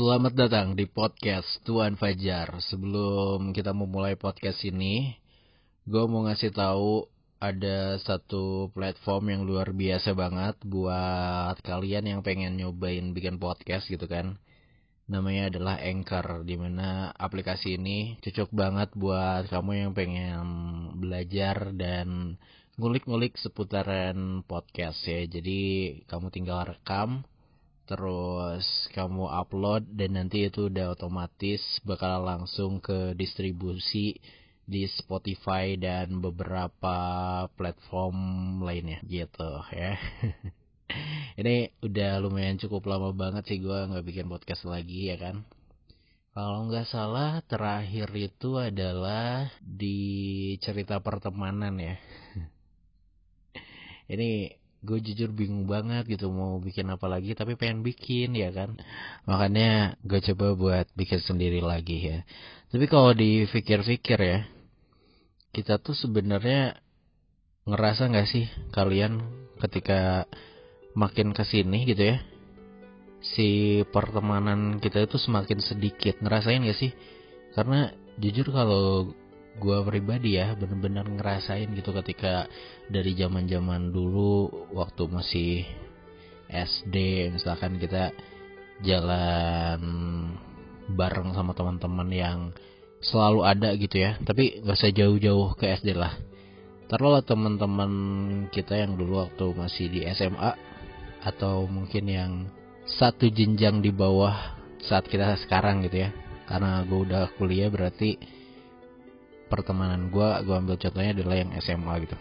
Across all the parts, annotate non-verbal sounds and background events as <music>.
Selamat datang di podcast Tuan Fajar. Sebelum kita memulai podcast ini, gue mau ngasih tahu ada satu platform yang luar biasa banget buat kalian yang pengen nyobain bikin podcast gitu kan. Namanya adalah Anchor, di mana aplikasi ini cocok banget buat kamu yang pengen belajar dan ngulik-ngulik seputaran podcast ya. Jadi kamu tinggal rekam, terus kamu upload dan nanti itu udah otomatis bakal langsung ke distribusi di Spotify dan beberapa platform lainnya gitu ya. <laughs> Ini udah lumayan cukup lama banget sih gue nggak bikin podcast lagi ya kan. Kalau nggak salah terakhir itu adalah di cerita pertemanan ya. <laughs> Ini gue jujur bingung banget gitu mau bikin apa lagi tapi pengen bikin ya kan? Makanya gue coba buat bikin sendiri lagi ya. Tapi kalau dipikir-pikir ya kita tuh sebenarnya ngerasa nggak sih kalian ketika makin ke sini gitu ya si pertemanan kita itu semakin sedikit? Ngerasain gak sih? Karena jujur kalau gue pribadi ya bener-bener ngerasain gitu ketika dari zaman zaman dulu waktu masih SD misalkan kita jalan bareng sama teman-teman yang selalu ada gitu ya. Tapi gak usah jauh-jauh ke SD lah. Taruhlah teman-teman kita yang dulu waktu masih di SMA atau mungkin yang satu jenjang di bawah saat kita sekarang gitu ya. Karena gue udah kuliah berarti pertemanan gue gue ambil contohnya adalah yang SMA gitu.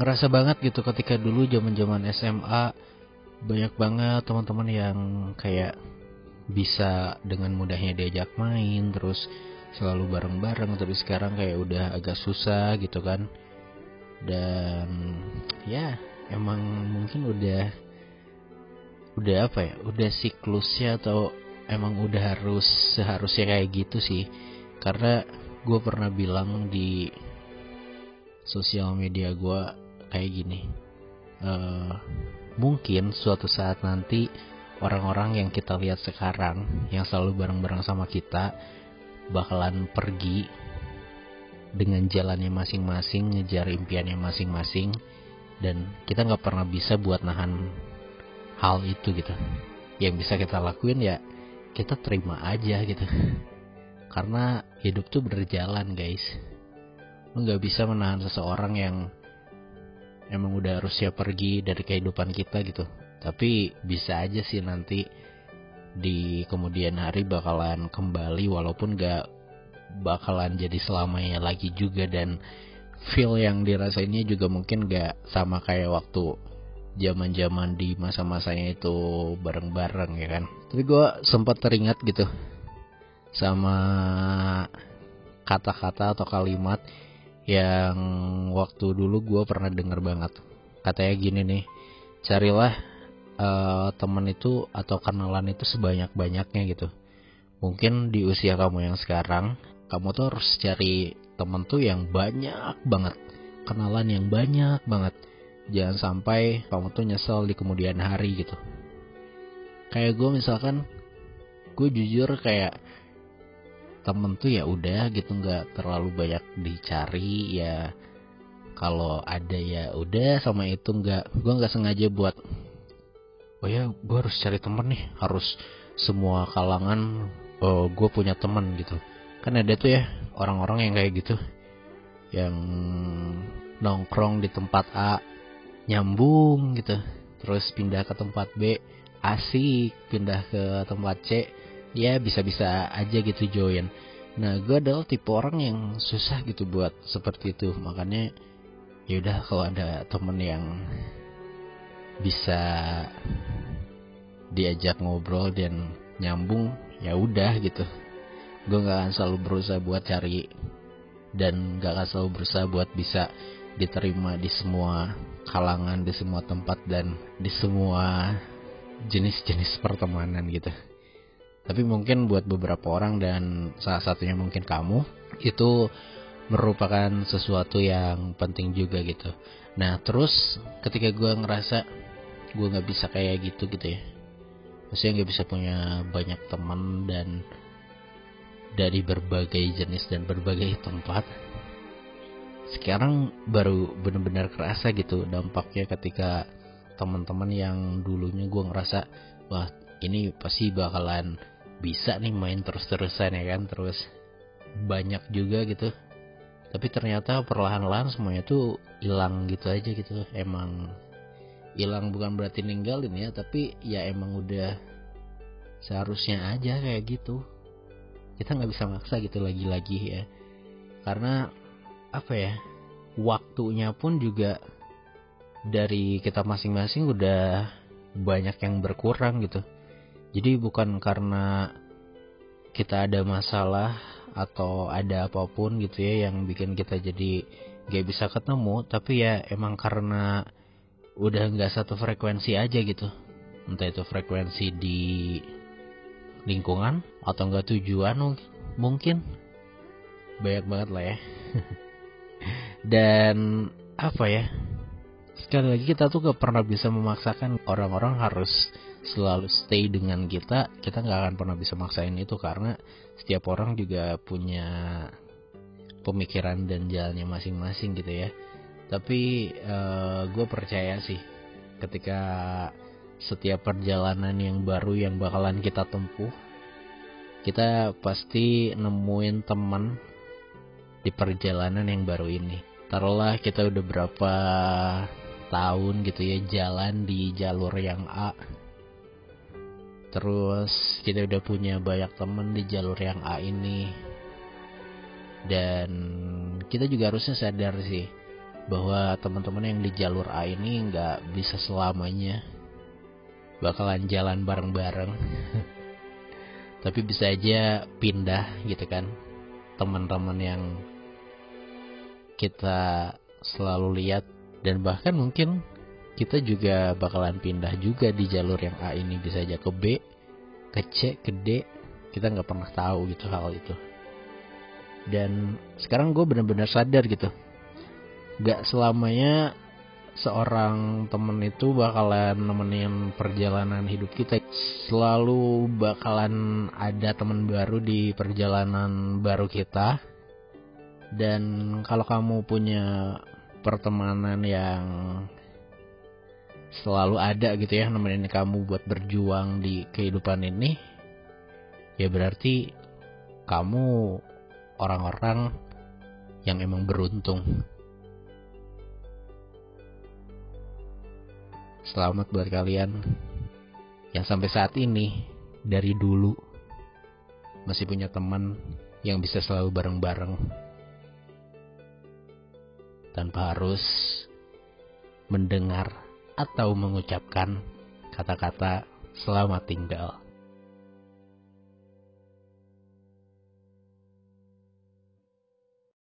Ngerasa banget gitu ketika dulu zaman zaman SMA banyak banget teman-teman yang kayak bisa dengan mudahnya diajak main terus selalu bareng-bareng tapi sekarang kayak udah agak susah gitu kan. Dan ya emang mungkin udah udah apa ya udah siklusnya atau emang udah harus seharusnya kayak gitu sih karena gue pernah bilang di sosial media gue kayak gini uh, mungkin suatu saat nanti orang-orang yang kita lihat sekarang yang selalu bareng-bareng sama kita bakalan pergi dengan jalannya masing-masing ngejar impiannya masing-masing dan kita nggak pernah bisa buat nahan hal itu gitu. Yang bisa kita lakuin ya kita terima aja gitu karena hidup tuh berjalan guys. Lu nggak bisa menahan seseorang yang emang udah harus siap pergi dari kehidupan kita gitu. Tapi bisa aja sih nanti di kemudian hari bakalan kembali walaupun gak bakalan jadi selamanya lagi juga dan feel yang dirasainnya juga mungkin gak sama kayak waktu zaman-zaman di masa-masanya itu bareng-bareng ya kan? Tapi gue sempat teringat gitu sama kata-kata atau kalimat yang waktu dulu gue pernah denger banget. Katanya gini nih carilah uh, temen itu atau kenalan itu sebanyak-banyaknya gitu. Mungkin di usia kamu yang sekarang kamu tuh harus cari temen tuh yang banyak banget. Kenalan yang banyak banget. Jangan sampai kamu tuh nyesel di kemudian hari gitu. Kayak gue misalkan gue jujur kayak temen tuh ya udah gitu nggak terlalu banyak dicari ya kalau ada ya udah sama itu nggak gue nggak sengaja buat oh ya gue harus cari temen nih harus semua kalangan oh, gue punya temen gitu. Kan ada tuh ya orang-orang yang kayak gitu yang nongkrong di tempat A nyambung gitu terus pindah ke tempat B asik pindah ke tempat C ya bisa-bisa aja gitu join. Nah gue adalah tipe orang yang susah gitu buat seperti itu. Makanya yaudah kalau ada temen yang bisa diajak ngobrol dan nyambung ya udah gitu. Gue nggak akan selalu berusaha buat cari dan gak akan selalu berusaha buat bisa diterima di semua kalangan di semua tempat dan di semua jenis-jenis pertemanan gitu tapi mungkin buat beberapa orang dan salah satunya mungkin kamu itu merupakan sesuatu yang penting juga gitu. Nah terus ketika gue ngerasa gue nggak bisa kayak gitu gitu ya. Maksudnya nggak bisa punya banyak teman dan dari berbagai jenis dan berbagai tempat sekarang baru benar-benar kerasa gitu dampaknya ketika teman-teman yang dulunya gue ngerasa wah ini pasti bakalan bisa nih main terus-terusan ya kan terus banyak juga gitu. Tapi ternyata perlahan-lahan semuanya tuh hilang gitu aja gitu. Emang hilang bukan berarti ninggalin ya tapi ya emang udah seharusnya aja kayak gitu. Kita nggak bisa maksa gitu lagi-lagi ya. Karena apa ya waktunya pun juga dari kita masing-masing udah banyak yang berkurang gitu jadi bukan karena kita ada masalah atau ada apa pun gitu ya yang bikin kita jadi gak bisa ketemu tapi ya emang karena udah nggak satu frekuensi aja gitu. Entah itu frekuensi di lingkungan atau enggak tujuan mungkin. Banyak banget lah ya. <laughs> Dan apa ya? Sekali lagi kita tuh gak pernah bisa memaksakan orang-orang harus selalu stay dengan kita kita nggak akan pernah bisa maksain itu karena setiap orang juga punya pemikiran dan jalannya masing-masing gitu ya. Tapi uh, eh, gue percaya sih ketika setiap perjalanan yang baru yang bakalan kita tempuh kita pasti nemuin teman di perjalanan yang baru ini. Taruhlah kita udah berapa tahun gitu ya jalan di jalur yang A terus kita udah punya banyak temen di jalur yang A ini. Dan kita juga harusnya sadar sih bahwa teman-teman yang di jalur A ini nggak bisa selamanya bakalan jalan bareng-bareng. <laughs> Tapi bisa aja pindah gitu kan. Teman-teman yang kita selalu lihat dan bahkan mungkin kita juga bakalan pindah juga di jalur yang A ini. Bisa aja ke B ke C ke D. Kita nggak pernah tahu gitu hal itu. Dan sekarang gue bener-bener sadar gitu. Gak selamanya seorang temen itu bakalan nemenin perjalanan hidup kita. Selalu bakalan ada teman baru di perjalanan baru kita. Dan kalau kamu punya pertemanan yang selalu ada gitu ya nemenin kamu buat berjuang di kehidupan ini ya berarti kamu orang-orang yang emang beruntung. Selamat buat kalian yang sampai saat ini dari dulu masih punya teman yang bisa selalu bareng-bareng. Tanpa harus mendengar atau mengucapkan kata-kata selamat tinggal.